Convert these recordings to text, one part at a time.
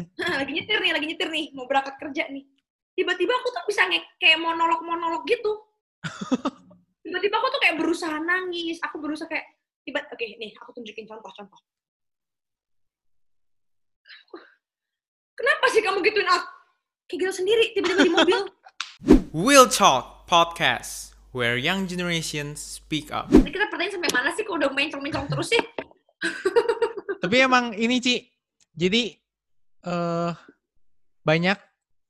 lagi nyetir nih, lagi nyetir nih, mau berangkat kerja nih. Tiba-tiba aku tuh bisa nge- kayak monolog-monolog gitu. Tiba-tiba aku tuh kayak berusaha nangis, aku berusaha kayak tiba oke nih aku tunjukin contoh-contoh. Kenapa sih kamu gituin aku? Kayak gitu sendiri tiba-tiba di mobil. We'll Talk Podcast, where young generations speak up. Ini kita pertanyaan sampai mana sih kok udah mencong-mencong terus sih? Tapi emang ini Ci, jadi eh banyak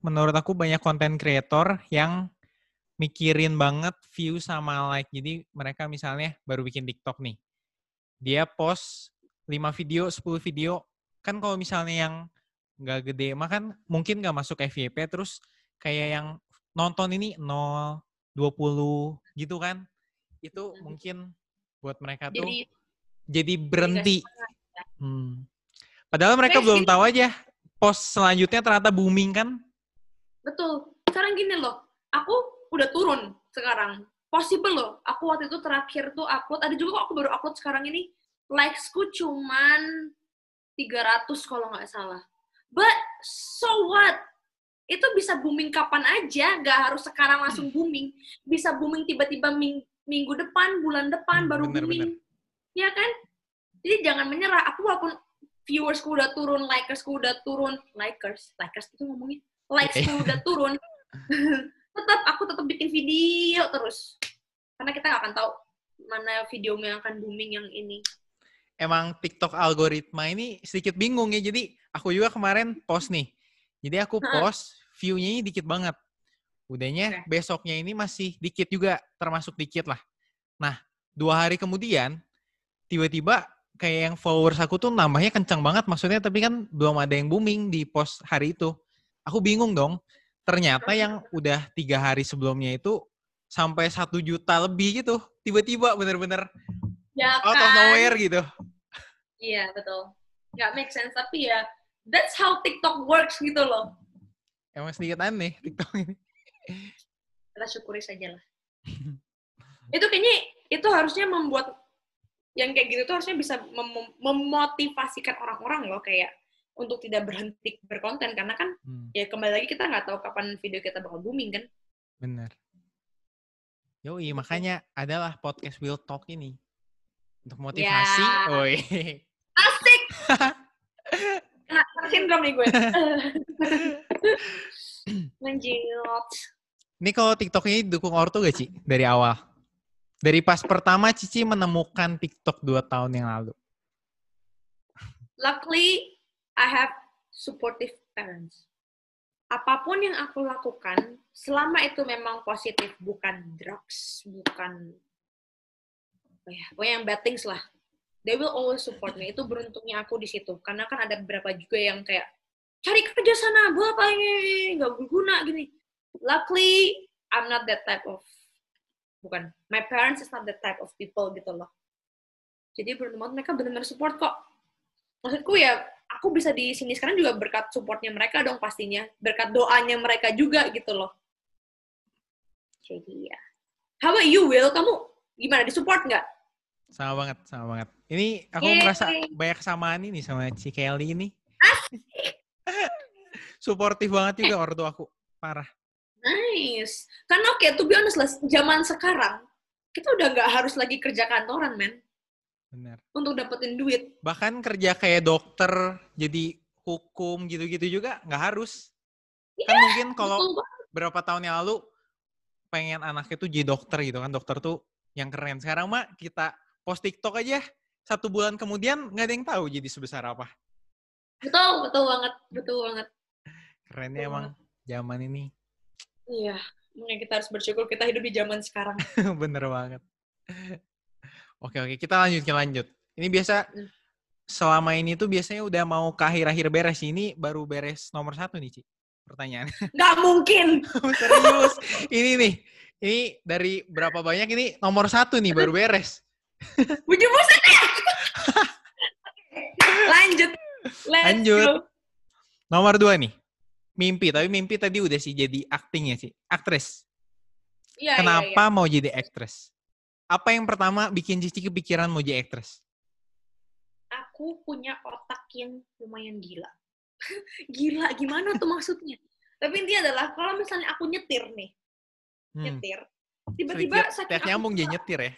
menurut aku banyak konten kreator yang mikirin banget view sama like. Jadi mereka misalnya baru bikin TikTok nih. Dia post 5 video, 10 video. Kan kalau misalnya yang nggak gede mah kan mungkin nggak masuk FYP terus kayak yang nonton ini 0, 20 gitu kan. Itu Mhm. mungkin buat mereka tuh Jadi jadi berhenti. Hmm. Padahal mereka belum tahu aja post selanjutnya ternyata booming kan? Betul. Sekarang gini loh, aku udah turun sekarang. Possible loh. Aku waktu itu terakhir tuh upload, ada juga kok aku baru upload sekarang ini. Likesku cuman 300 kalau nggak salah. But so what? Itu bisa booming kapan aja, nggak harus sekarang langsung booming. Bisa booming tiba-tiba ming- minggu depan, bulan depan Hmm, baru bener, booming. Ya kan? Jadi jangan menyerah. Aku walaupun viewersku udah turun, likersku udah turun, likers, likers itu ngomongnya, likesku udah turun, tetap aku tetap bikin video terus. Karena kita nggak akan tahu mana video yang akan booming yang ini. Emang TikTok algoritma ini sedikit bingung ya. Jadi aku juga kemarin post nih. Jadi aku post view-nya ini dikit banget. Udahnya besoknya ini masih dikit juga, termasuk dikit lah. Nah, dua hari kemudian tiba-tiba kayak yang followers aku tuh nambahnya kencang banget maksudnya tapi kan belum ada yang booming di post hari itu. Aku bingung dong. Ternyata yang udah tiga hari sebelumnya itu sampai satu juta lebih gitu. Tiba-tiba bener-bener Ya out of nowhere gitu. Iya betul. Nggak make sense tapi ya that's how TikTok works gitu loh. Emang sedikit aneh TikTok ini. Kita syukuri saja lah. itu kayaknya itu harusnya membuat yang kayak gitu tuh harusnya bisa mem- memotivasikan orang-orang loh kayak untuk tidak berhenti berkonten karena kan Hmm, ya kembali lagi kita nggak tahu kapan video kita bakal booming kan. bener. Yoi, makanya adalah podcast Will Talk ini. Untuk motivasi. Ya. Oi. Asik. Kena sindrom nih gue. Lanjut. Ini kalau TikTok ini dukung ortu gak, Ci? Dari awal? Dari pas pertama Cici menemukan TikTok 2 tahun yang lalu. Luckily, I have supportive parents. Apa pun yang aku lakukan, selama itu memang positif, bukan drugs, bukan apa ya, pokoknya yang bad things lah. They will always support me. Itu beruntungnya aku di situ. Karena kan ada beberapa juga yang kayak, cari kerja sana, buat apa ini, nggak berguna, gini. Luckily, I'm not that type of, bukan, my parents is not that type of people gitu loh. Jadi beruntung banget mereka benar-benar support kok maksudku ya aku bisa di sini sekarang juga berkat supportnya mereka dong pastinya berkat doanya mereka juga gitu loh jadi ya how about you Will kamu gimana disupport nggak Sama banget, sama banget. Ini aku Yeay. merasa banyak kesamaan ini sama Ci Kelly ini. Suportif banget juga ortu aku. Parah. Nice. Karena oke tuh be honest lah zaman sekarang kita udah nggak harus lagi kerja kantoran men. Bener. untuk dapetin duit. Bahkan kerja kayak dokter, jadi hukum gitu-gitu juga nggak harus. Kan mungkin kalau banget. berapa tahun yang lalu pengen anaknya tuh jadi dokter gitu kan dokter tuh yang keren. Sekarang mah kita post TikTok aja satu bulan kemudian nggak ada yang tahu jadi sebesar apa. Betul betul banget betul banget. Kerennya Betul emang zaman ini iya makanya kita harus bersyukur kita hidup di zaman sekarang bener banget oke oke kita lanjut kita lanjut ini biasa Hmm. selama ini tuh biasanya udah mau ke akhir-akhir beres ini baru beres nomor satu nih Ci pertanyaan nggak mungkin serius ini nih ini dari berapa banyak ini nomor satu nih baru beres Bujuk buset ya. Lanjut. Let's Lanjut. go. Nomor dua nih. Mimpi, tapi mimpi tadi udah sih jadi actingnya sih. Aktris. Iya, iya, Kenapa iya. mau jadi aktris? Apa yang pertama bikin Cici kepikiran mau jadi aktris? Aku punya otak yang lumayan gila. Gila, gimana tuh maksudnya? Tapi intinya adalah kalau misalnya aku nyetir nih, Hmm. nyetir, tiba-tiba saking tiap aku nyambung jadi nyetir ya.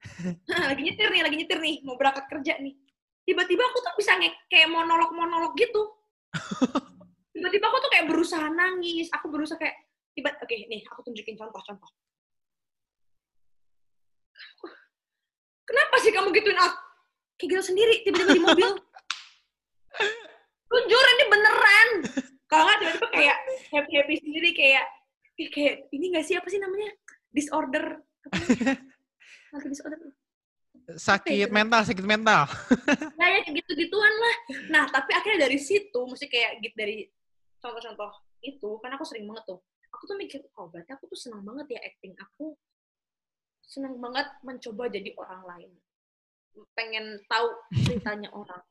lagi nyetir nih, lagi nyetir nih, mau berangkat kerja nih. Tiba-tiba aku tuh bisa nge- kayak monolog-monolog gitu. Kayak berusaha nangis, aku berusaha kayak tiba oke nih aku tunjukin contoh-contoh. Kenapa sih kamu gituin aku? Kayak gitu sendiri tiba-tiba di mobil. Jujur ini beneran. Kalau nggak tiba-tiba kayak happy happy sendiri kayak eh, kayak ini nggak sih apa sih namanya disorder apa disorder Sakit itu? mental, sakit mental. nah ya kayak gitu-gituan lah nah tapi akhirnya dari situ mesti kayak gitu dari contoh-contoh itu kan aku sering banget tuh aku tuh mikir oh berarti aku tuh senang banget ya acting. Aku senang banget mencoba jadi orang lain. Pengen tahu ceritanya orang.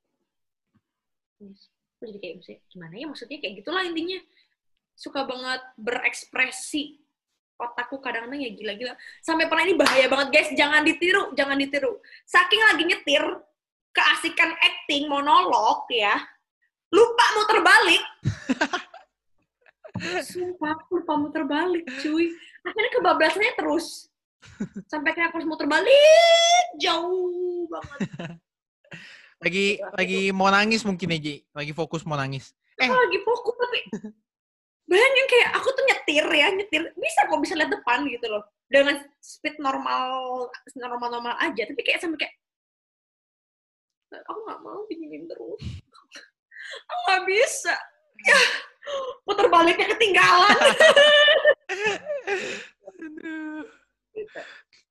Aku jadi kayak maksudnya, gimana ya? Maksudnya kayak gitulah intinya. Suka banget berekspresi otakku kadang-kadang ya gila-gila. Sampai pernah ini bahaya banget guys. Jangan ditiru jangan ditiru. Saking lagi nyetir keasikan acting monolog ya lupa muter balik. Sumpah aku lupa muter balik cuy. Akhirnya kebablasannya terus. Sampai kayak aku harus muter balik. Jauh banget. Lagi lagi mau nangis mungkin aja, lagi fokus mau nangis. Eh. aku lagi fokus tapi bayangin kayak aku tuh nyetir ya nyetir. Bisa kok bisa lihat depan gitu loh. Dengan speed normal normal normal aja. Tapi kayak sampai kayak aku nggak mau diginin terus aku nggak bisa ya putar baliknya ketinggalan. Gitu.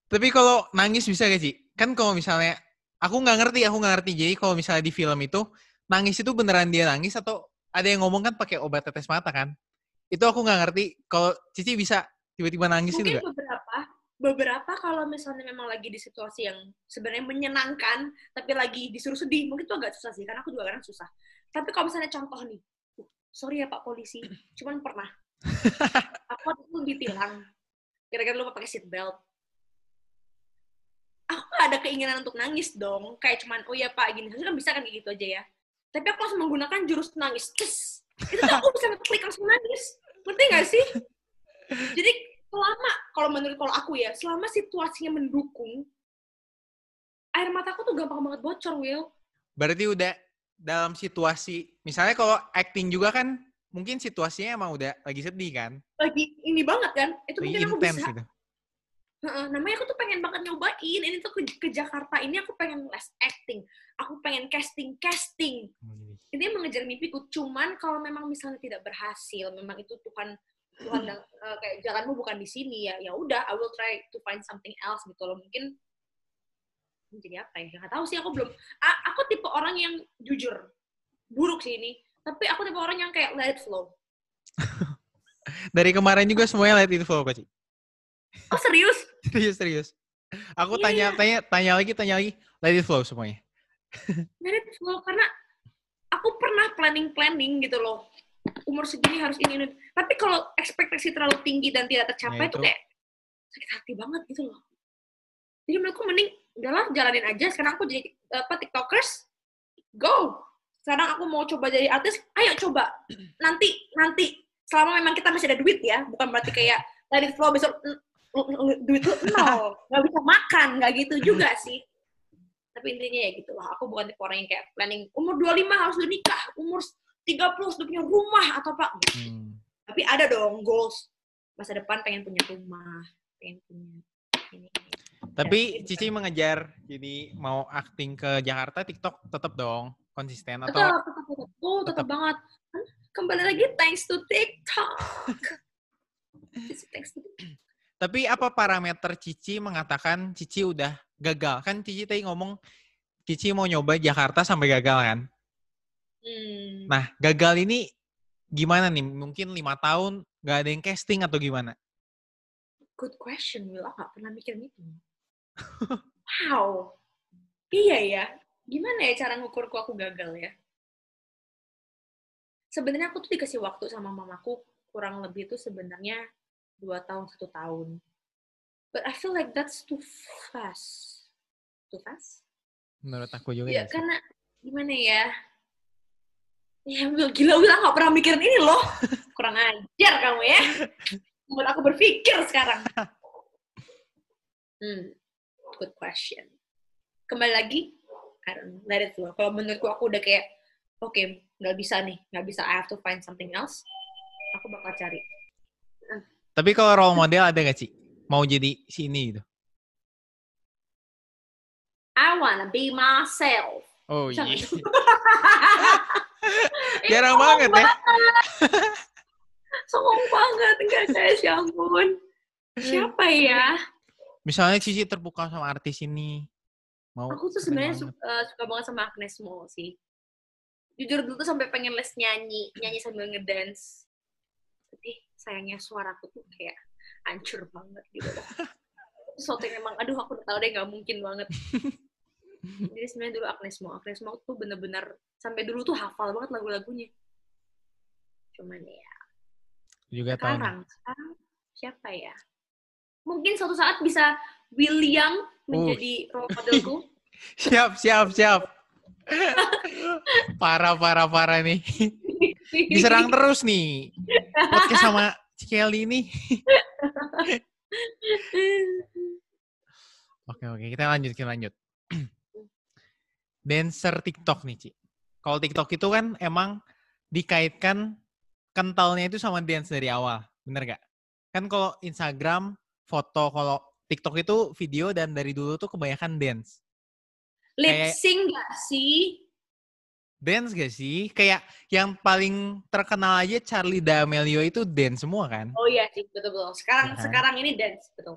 Tapi kalau nangis bisa gak sih? Kan kalau misalnya aku nggak ngerti, aku nggak ngerti. Jadi kalau misalnya di film itu nangis itu beneran dia nangis atau ada yang ngomong kan pakai obat tetes mata kan? Itu aku nggak ngerti. Kalau Cici bisa tiba-tiba nangis itu mungkin nggak? beberapa beberapa kalau misalnya memang lagi di situasi yang sebenarnya menyenangkan tapi lagi disuruh sedih mungkin itu agak susah sih karena aku juga kadang susah tapi kalau misalnya contoh nih sorry ya pak polisi cuman pernah. Aku waktu itu ditilang. Gara-gara lupa pakai seat belt. Aku gak ada keinginan untuk nangis dong. Kayak cuman oh ya pak gini. Harusnya kan bisa kan kayak gitu aja ya. Tapi aku langsung menggunakan jurus nangis. Cus! itu tuh aku bisa klik langsung nangis. Ngerti gak sih? Jadi selama kalau menurut kalau aku ya selama situasinya mendukung air mataku tuh gampang banget bocor Will. Berarti udah dalam situasi, misalnya kalau acting juga kan mungkin situasinya emang udah lagi sedih kan? lagi ini banget kan? Itu Lagi mungkin aku bisa gitu. Heeh, namanya aku tuh pengen banget nyobain. Ini tuh ke, ke Jakarta ini aku pengen les acting. Aku pengen casting casting. Ini mengejar mimpiku. Cuman kalau memang misalnya tidak berhasil memang itu Tuhan Tuhan eh, kayak jalanmu bukan di sini ya ya udah I will try to find something else gitu loh. Mungkin jadi apa ya nggak tahu sih aku belum A- aku tipe orang yang jujur buruk sih ini tapi aku tipe orang yang kayak let it flow Dari kemarin juga semuanya lihat itu flow kok, oh serius Serius, serius. Aku Iya. tanya, tanya, tanya lagi, tanya lagi. Let it flow semuanya. let it flow karena aku pernah planning planning gitu loh umur segini harus ini, ini. tapi kalau ekspektasi terlalu tinggi dan tidak tercapai Ya, itu itu. kayak sakit hati banget gitu loh jadi menurutku mending udahlah jalanin aja. Sekarang aku jadi apa tiktokers. Go. Sekarang aku mau coba jadi artis. Ayo coba. Nanti nanti. Selama memang kita masih ada duit ya bukan berarti kayak it flow besok duit lu nol. Nggak bisa makan nggak gitu juga sih. Tapi intinya ya gitu lah. Aku bukan tipe orang yang kayak planning umur 25 harus udah nikah. Umur 30 harus udah punya rumah atau apa. Hmm. tapi ada dong goals. Masa depan pengen punya rumah pengen punya ini, ini. Tapi Ya, Cici mengejar, jadi mau acting ke Jakarta, TikTok tetap dong konsisten atau tetap tetap tetap oh, tetap tetap. banget Kan kembali lagi thanks to TikTok thanks to Tapi apa parameter Cici mengatakan Cici udah gagal? Kan Cici tadi ngomong Cici mau nyoba Jakarta sampai gagal kan? hmm. Nah, gagal ini gimana nih? Mungkin lima tahun nggak ada yang casting atau gimana? good question Will aku gak pernah mikirin itu wow iya ya gimana ya cara ngukurku aku gagal ya sebenarnya aku tuh dikasih waktu sama mamaku kurang lebih itu sebenarnya dua tahun satu tahun but I feel like that's too fast too fast Menurut aku juga ya ya. karena gimana ya Ya, gila Will, nggak pernah mikirin ini loh. Kurang ajar kamu ya. Buat aku berpikir sekarang. Hmm, good question. Kembali lagi, I don't know, let it flow. Kalau menurutku aku udah kayak, oke, okay, nggak bisa nih, nggak bisa, I have to find something else. Aku bakal cari. Tapi kalau role model ada gak sih? Mau jadi si ini gitu? I wanna be myself. Oh iya. nggak? Ih, Jarang sombong banget ya. Sombong banget, enggak saya ya ampun. Siapa ya? Misalnya Cici terbuka sama artis ini. Mau Aku tuh sebenarnya suka, suka banget sama Agnes Mo sih. Jujur dulu tuh sampai pengen les nyanyi, nyanyi sambil ngedance. Tapi sayangnya suaraku tuh kayak hancur banget gitu Sesuatu yang emang, aduh aku tau deh gak mungkin banget. Jadi sebenarnya dulu Agnes Mo, Agnes Mo tuh bener-bener sampai dulu tuh hafal banget lagu-lagunya. Cuman ya, juga tahu. sekarang, sekarang siapa ya? Mungkin suatu saat bisa William menjadi role modelku. Siap, siap, siap. parah, parah, parah nih. Diserang terus nih. Podcast sama Cikeli ini. Oke, oke. Kita lanjut, kita lanjut. Dancer TikTok nih, Ci. Kalau TikTok itu kan emang dikaitkan kentalnya itu sama dance dari awal. Bener gak? Kan kalau Instagram, foto, kalau TikTok itu video dan dari dulu tuh kebanyakan dance. Lip sync gak sih? Dance gak sih? Kayak yang paling terkenal aja Charlie D'Amelio itu dance semua kan? Oh iya sih, betul betul. Sekarang kan? sekarang ini dance betul.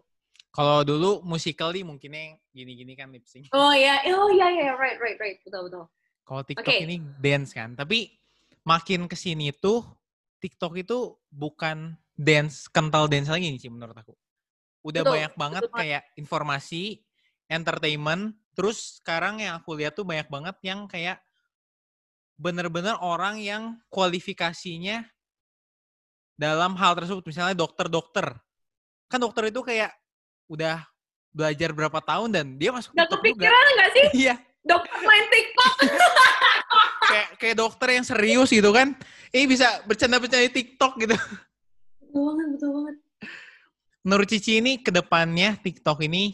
Kalau dulu musically mungkinnya gini-gini kan lip sync. Oh iya, oh iya iya right right right betul betul. Kalau TikTok Oke. ini dance kan. Tapi makin ke sini tuh TikTok itu bukan dance kental dance lagi nih sih menurut aku. Udah Betul, banyak banget betul kayak informasi, entertainment. Terus sekarang yang aku lihat tuh banyak banget yang kayak bener-bener orang yang kualifikasinya dalam hal tersebut. Misalnya dokter-dokter. Kan dokter itu kayak udah belajar berapa tahun dan dia masuk Gak juga. kepikiran gak sih Iya. dokter main TikTok? kayak kayak dokter yang serius gitu kan ini bisa bercanda-bercanda di TikTok gitu betul banget betul banget. Menurut Cici ini ke depannya TikTok ini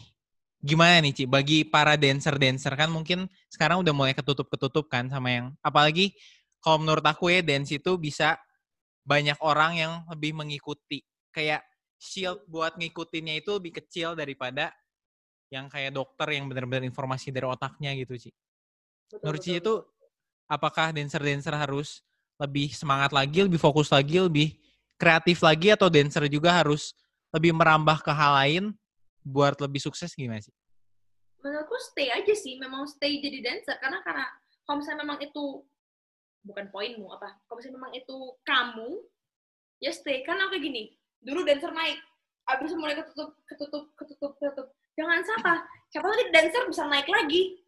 gimana nih Ci? Bagi para dancer-dancer kan mungkin sekarang udah mulai ketutup-ketutup kan sama yang apalagi kalau menurut aku ya dance itu bisa banyak orang yang lebih mengikuti. Kayak shield buat ngikutinnya itu lebih kecil daripada yang kayak dokter yang benar-benar informasi dari otaknya gitu Ci. Betul, Menurut betul, Cici itu apakah dancer-dancer harus lebih semangat lagi, lebih fokus lagi, lebih kreatif lagi atau dancer juga harus lebih merambah ke hal lain buat lebih sukses gimana sih? menurutku stay aja sih memang stay jadi dancer. Karena karena kalau misalnya memang itu bukan poinmu apa kalau misalnya memang itu kamu ya stay. Karena kayak gini dulu dancer naik abis mulai ketutup ketutup ketutup ketutup. Jangan siapa tahu nanti dancer bisa naik lagi?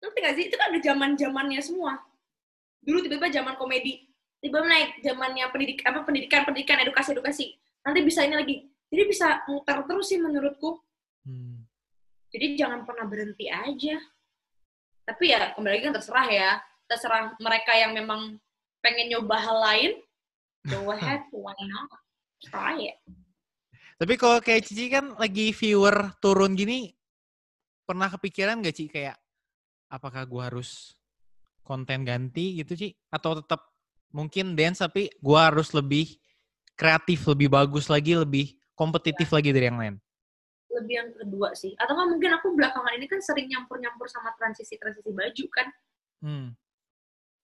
Nanti gak sih? Itu kan ada zaman zamannya semua. Dulu tiba-tiba zaman komedi tiba-tiba naik zamannya pendidik apa pendidikan pendidikan edukasi edukasi nanti bisa ini lagi jadi bisa muter terus sih menurutku Hmm. jadi jangan pernah berhenti aja. Tapi ya kembali lagi kan terserah ya. Terserah mereka yang memang pengen nyoba hal lain. Go ahead, why not? Try it. Tapi kalau kayak Cici kan lagi viewer turun gini, pernah kepikiran gak Ci kayak apakah gua harus konten ganti gitu Ci? Atau tetap mungkin dance tapi gua harus lebih kreatif, lebih bagus lagi, lebih kompetitif lagi dari yang lain? Lebih yang kedua sih. Atau nggak mungkin aku belakangan ini kan sering nyampur-nyampur sama transisi-transisi baju kan. Hmm.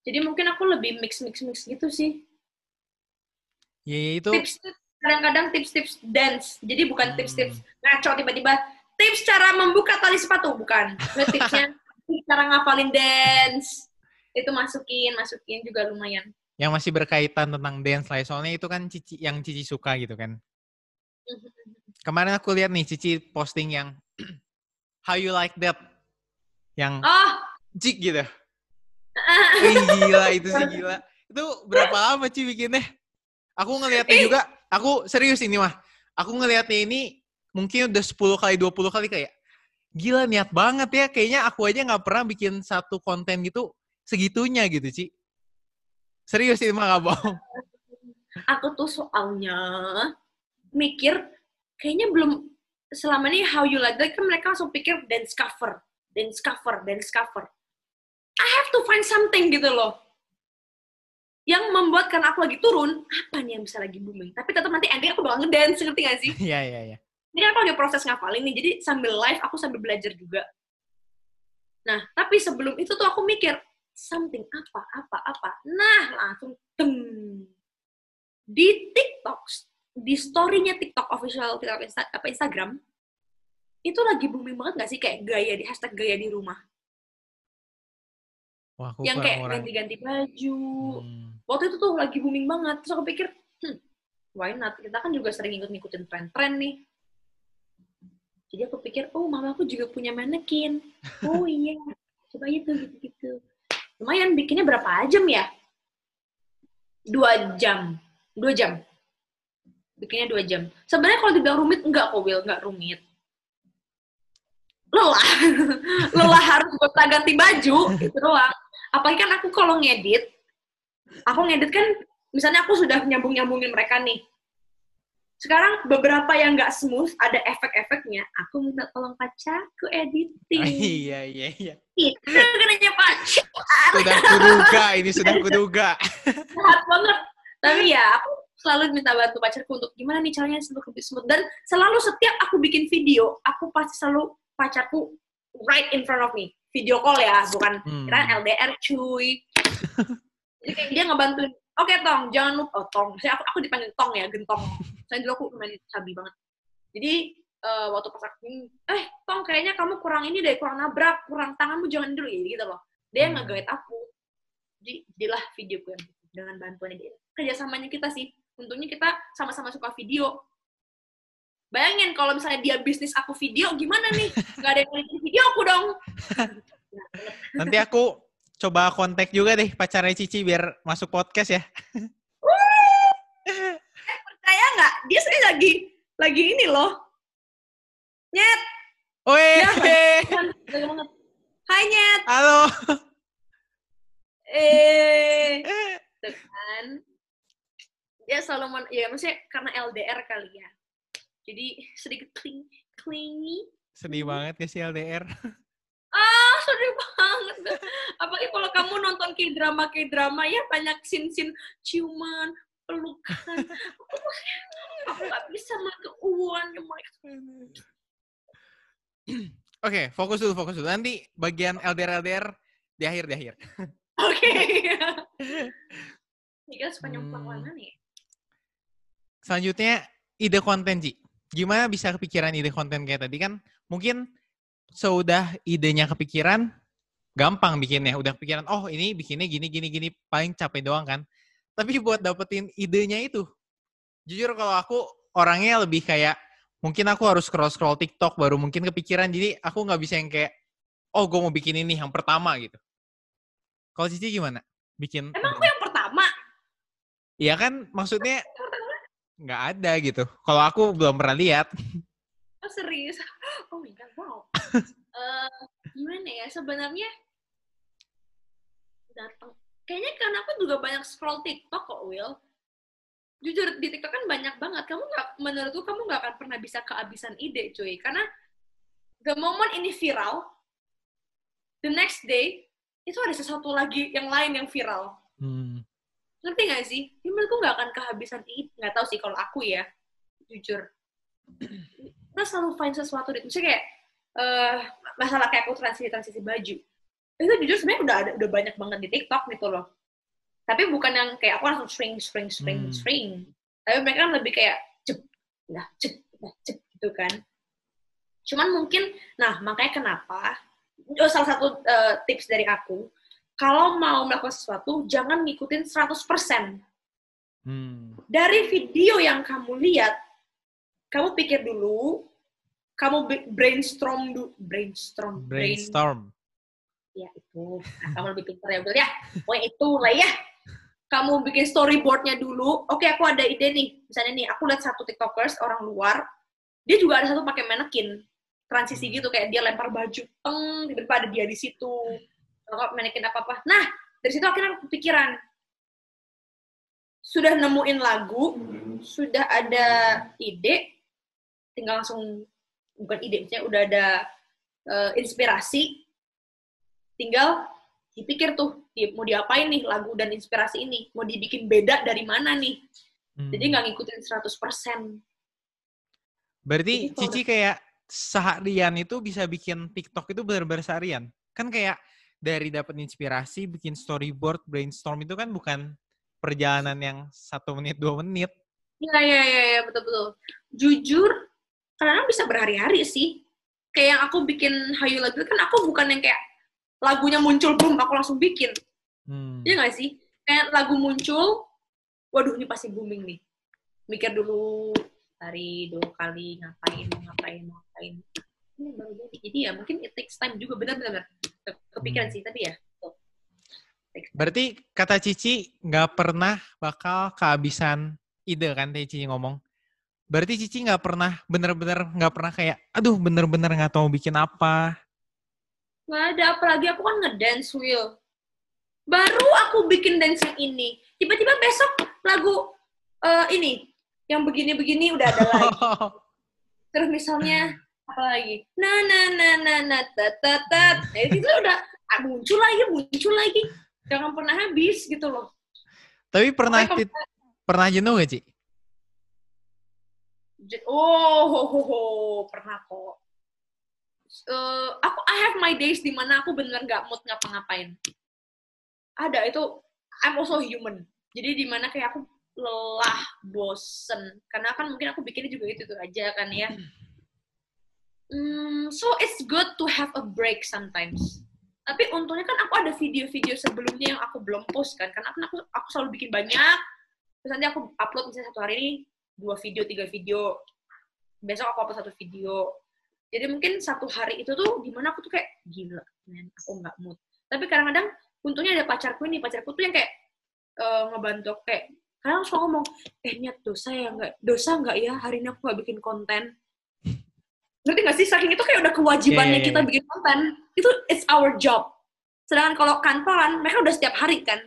Jadi mungkin aku lebih mix-mix-mix gitu sih. Ya, ya itu Tips-tips, kadang-kadang tips-tips dance. Jadi bukan Hmm. tips-tips ngaco tiba-tiba. Tips cara membuka tali sepatu, bukan. Tipsnya tips cara ngapalin dance. Itu masukin, masukin juga lumayan. Yang masih berkaitan tentang dance lah. ya. Soalnya itu kan Cici yang Cici suka gitu kan. Kemarin aku lihat nih Cici posting yang How you like that? Yang Oh, cik gitu. Ih, gila itu sih gila. Itu berapa lama Ci bikinnya? Aku ngelihatnya Ih. juga, aku serius ini mah. Aku ngelihatnya ini mungkin udah 10 kali 20 kali kayak gila niat banget ya. Kayaknya aku aja nggak pernah bikin satu konten gitu segitunya gitu, Ci. Serius ini mah gak bohong. Aku tuh soalnya mikir kayaknya belum selama ini how you like that kan mereka langsung pikir dance cover, dance cover, dance cover. I have to find something gitu loh. Yang membuat karena aku lagi turun, apa nih yang bisa lagi booming? Tapi tetap nanti ending aku bakal ngedance, ngerti gak sih? Iya, iya, iya. Ini kan aku lagi proses ngafalin nih, jadi sambil live aku sambil belajar juga. Nah, tapi sebelum itu tuh aku mikir, something apa, apa, apa. Nah, langsung tem. Di TikTok, di story-nya TikTok official TikTok Insta, apa Instagram, itu lagi booming banget gak sih kayak gaya di hashtag gaya di rumah. Wah, aku yang kayak orang. ganti-ganti baju. Hmm. Waktu itu tuh lagi booming banget. Terus aku pikir, hmm, why not? Kita kan juga sering ikut-ngikutin tren-tren nih. Jadi aku pikir, oh mama aku juga punya manekin. Oh iya, coba itu gitu-gitu. Lumayan, bikinnya berapa jam ya? Dua jam. Dua jam. Bikinnya dua jam. Sebenarnya kalau dibilang rumit, enggak kok, Will. Enggak rumit. Lelah. Lelah harus gonta ganti baju, itu doang. Apalagi kan aku kalau ngedit, aku ngedit kan, misalnya aku sudah nyambung-nyambungin mereka nih. Sekarang beberapa yang nggak smooth, ada efek-efeknya, aku minta tolong pacarku editing. Iya, iya, iya. Itu kenanya pacar. Sudah kuduga, ini sudah kuduga. Jahat banget. Tapi ya, aku selalu minta bantu pacarku untuk gimana nih caranya smooth lebih smooth. Dan selalu setiap aku bikin video, aku pasti selalu pacarku right in front of me. Video call ya, bukan Hmm. kira LDR cuy. Jadi kayak dia ngebantuin, oke Tong, jangan lupa, oh Tong, saya aku, aku dipanggil Tong ya, gentong. Saya dulu aku main sabi banget. Jadi eh, waktu pas aku, eh Tong kayaknya kamu kurang ini deh, kurang nabrak, kurang tanganmu jangan dulu ya, gitu loh. Dia Hmm. nge-guide aku. Jadi jadilah videoku yang gitu, dengan bantuannya dia. Kerjasamanya kita sih, untungnya kita sama-sama suka video. Bayangin kalau misalnya dia bisnis aku video, gimana nih? Gak ada yang video aku dong. Nanti aku coba kontak juga deh pacarnya Cici biar masuk podcast ya. Percaya nggak? Dia sebenarnya lagi lagi ini loh. Nyet, Woi, Ya. Hai Nyet. halo. Eh, tuh kan. Dia selalu men- ya maksudnya karena LDR kali ya. Jadi sedikit cling clingy. Sedih banget gak sih LDR? Ah, sedih banget. Apalagi kalau kamu nonton K-drama K-drama ya banyak scene-scene ciuman, pelukan. Aku nggak bisa make uan ya. Oke, fokus dulu, fokus dulu. Nanti bagian LDR LDR di akhir di akhir. Oke. Kan suka nyemplung Hmm. nih? Selanjutnya ide konten Ci. Gimana bisa kepikiran ide konten kayak tadi kan? Mungkin sudah idenya kepikiran, gampang bikinnya. Udah kepikiran, oh ini bikinnya gini gini gini, paling capek doang kan. Tapi buat dapetin idenya itu, jujur kalau aku orangnya lebih kayak mungkin aku harus scroll scroll TikTok baru mungkin kepikiran. Jadi aku nggak bisa yang kayak, oh gue mau bikin ini yang pertama gitu. Kalau Cici gimana? Bikin? Emang aku yang pertama? Iya kan, maksudnya nggak ada gitu. Kalau aku belum pernah lihat. Oh serius? Oh my god, wow. Eh, gimana ya? Sebenarnya datang. Kayaknya karena aku juga banyak scroll TikTok kok, Will. Jujur di TikTok kan banyak banget. Kamu nggak, menurutku kamu nggak akan pernah bisa kehabisan ide, cuy. Karena the moment ini viral, the next day itu ada sesuatu lagi yang lain yang viral. Hmm. Ngerti nggak sih? Ya, menurutku nggak akan kehabisan ide. Nggak tahu sih kalau aku ya, jujur. Kita selalu find sesuatu di, misalnya kayak eh masalah kayak aku transisi transisi baju. Itu jujur sebenarnya udah ada, udah banyak banget di TikTok gitu loh. Tapi bukan yang kayak aku langsung string, string, string, Hmm. string. Tapi mereka kan lebih kayak cep, nah cep, nah cep gitu kan. Cuman mungkin, nah makanya kenapa, oh, salah satu eh, tips dari aku, kalau mau melakukan sesuatu, jangan ngikutin 100%. Hmm. Dari video yang kamu lihat, kamu pikir dulu, kamu brainstorm dulu, brainstorm, brain, Brainstorm. ya itu, nah, kamu lebih pintar ya, betul ya, pokoknya itu lah ya. Kamu bikin storyboardnya dulu, oke aku ada ide nih, misalnya nih, aku lihat satu tiktokers, orang luar, dia juga ada satu pakai manekin, transisi Hmm. gitu, kayak dia lempar baju, teng, tiba-tiba ada dia di situ, kalau manekin apa-apa. Nah, dari situ akhirnya aku kepikiran, sudah nemuin lagu, sudah ada ide, tinggal langsung bukan ide, maksudnya udah ada eh, inspirasi, tinggal dipikir tuh di- mau diapain nih lagu dan inspirasi ini, mau dibikin beda dari mana nih. Hmm. Jadi nggak ngikutin 100%. Berarti Jadi kalau Cici kayak seharian itu bisa bikin TikTok itu benar-benar seharian. Kan kayak dari dapat inspirasi, bikin storyboard, brainstorm itu kan bukan perjalanan yang satu menit, dua menit. Iya, iya, iya, ya, betul-betul. Jujur, kadang bisa berhari-hari sih. Kayak yang aku bikin Hayu lagu kan aku bukan yang kayak lagunya muncul, boom, aku langsung bikin. Hmm. Iya nggak sih? Kayak lagu muncul, waduh ini pasti booming nih. Mikir dulu, hari dua kali, ngapain, ngapain, ngapain. Ini baru jadi. Jadi ya mungkin it takes time juga, benar-benar. Ke- Kepikiran Hmm. sih, tapi ya. Berarti kata Cici nggak pernah bakal kehabisan ide kan tadi Cici ngomong. Berarti Cici nggak pernah bener-bener nggak pernah kayak, aduh bener-bener nggak tahu bikin apa. Nggak ada, apalagi aku kan ngedance wheel. Baru aku bikin dance yang ini. Tiba-tiba besok lagu eh, ini, yang begini-begini udah ada lagi. Terus misalnya, apa lagi? Na na na na na ta ta ta. Nah, itu udah ah, muncul lagi, muncul lagi. Jangan pernah habis gitu loh. Tapi pernah Pokoknya pernah jenuh gak Ci? Oh, ho, ho, ho. pernah kok. Eh, aku I have my days di mana aku bener nggak mood ngapa-ngapain. Ada itu I'm also human. Jadi di mana kayak aku lelah, bosen. Karena kan mungkin aku bikinnya juga itu tuh aja kan ya. Hmm, so it's good to have a break sometimes. Tapi untungnya kan aku ada video-video sebelumnya yang aku belum post kan. Karena kan aku aku selalu bikin banyak. Terus nanti aku upload misalnya satu hari ini dua video, tiga video. Besok aku upload satu video. Jadi mungkin satu hari itu tuh di mana aku tuh kayak gila, men, aku nggak mood. Tapi kadang-kadang untungnya ada pacarku ini, pacarku tuh yang kayak eh, ngebantu aku kayak kadang suka ngomong, eh niat dosa ya nggak, dosa nggak ya hari ini aku nggak bikin konten. Ngerti nggak sih? Saking itu kayak udah kewajibannya Iya, iya, kita iya. bikin konten. Itu it's our job. Sedangkan kalau kantoran, mereka udah setiap hari kan.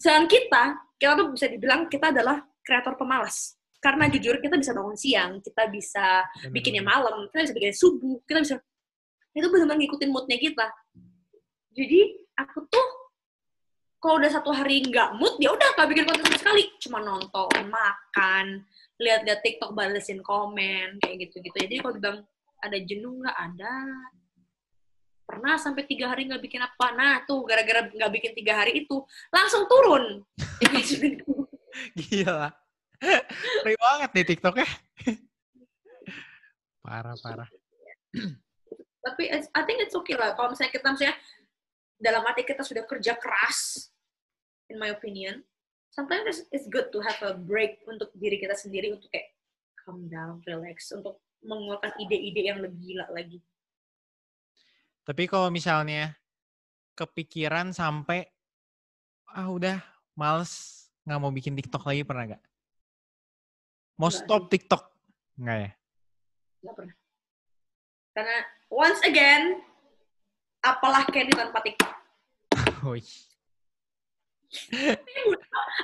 Sedangkan kita, kita tuh bisa dibilang kita adalah kreator pemalas. Karena jujur kita bisa bangun siang, kita bisa bikinnya malam, kita bisa bikinnya subuh, kita bisa itu benar-benar ngikutin moodnya kita. Jadi aku tuh kalau udah satu hari nggak mood, ya udah nggak bikin konten sama sekali, cuma nonton, makan, lihat-lihat TikTok, balesin komen, kayak gitu-gitu. Jadi kalau bilang ada jenuh nggak ada. Pernah sampai tiga hari nggak bikin apa, nah tuh gara-gara nggak bikin tiga hari itu langsung turun. Gila. Ngeri banget nih TikToknya. parah, parah. tapi I think it's okay lah kalau misalnya kita misalnya dalam hati kita sudah kerja keras in my opinion sometimes it's, good to have a break untuk diri kita sendiri untuk kayak calm down relax untuk mengeluarkan ide-ide yang lebih gila lagi Tapi kalau misalnya kepikiran sampai ah udah males nggak mau bikin TikTok lagi pernah nggak? Mau Nggak stop TikTok nggak ya? nggak pernah karena once again apalah Candy tanpa TikTok Wih.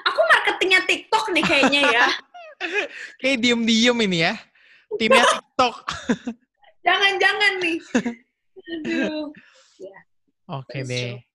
aku marketingnya TikTok nih kayaknya ya Kayak diem-diem ini ya. Timnya TikTok. jangan-jangan nih aduh Oke That's deh. true.